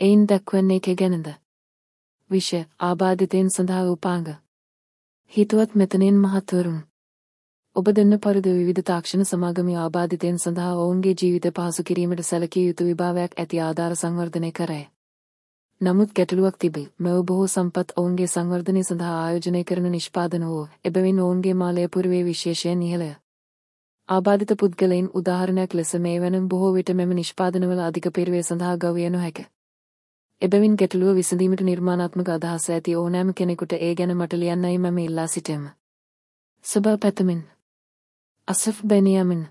එයින් දක්වන්නේ කේ ගැනද? විෂ ආබාධිතයන් සඳහා උපාංග. හිතුවත් මෙතනින් මහත්වරුන්. ඔබ දෙන්න පරිදි විවිධ තාක්ෂණ සමාගමේ ආබාධිතයන් සඳහා ඔවුන්ගේ ජීවිත පහසු කිරීමට සැලකිය යුතු විභාවයක් ඇති ආධාර සංවර්ධනය කරයි. නමුත් ගැටලුවක් තිබේ. මෙව බොහෝ සම්පත් ඔවුන්ගේ සංවර්ධනය සඳහා ආයෝජනය කරන නිෂ්පාදන වූ එබැවින් ඔවුන්ගේ මාලය පුරවේ විශේෂයෙන් ඉහළය. ආබාධිත පුද්ගලයින් උදාහරණයක් ලෙස මේ වනම් බොහෝ විට මෙම නිෂ්පාදනවල අධික පිරිවේ සඳහා ගවිය නොහැක. එබැවින් ගැටලුව විසඳීමට නිර්මාණාත්මක අදහස ඇති ඕනෑම කෙනෙකුට ඒ ගැන මට ලියන්නයි මම ඉල්ලා සිටියම. සබා පැතමින්. අසෆ් බැනියමින්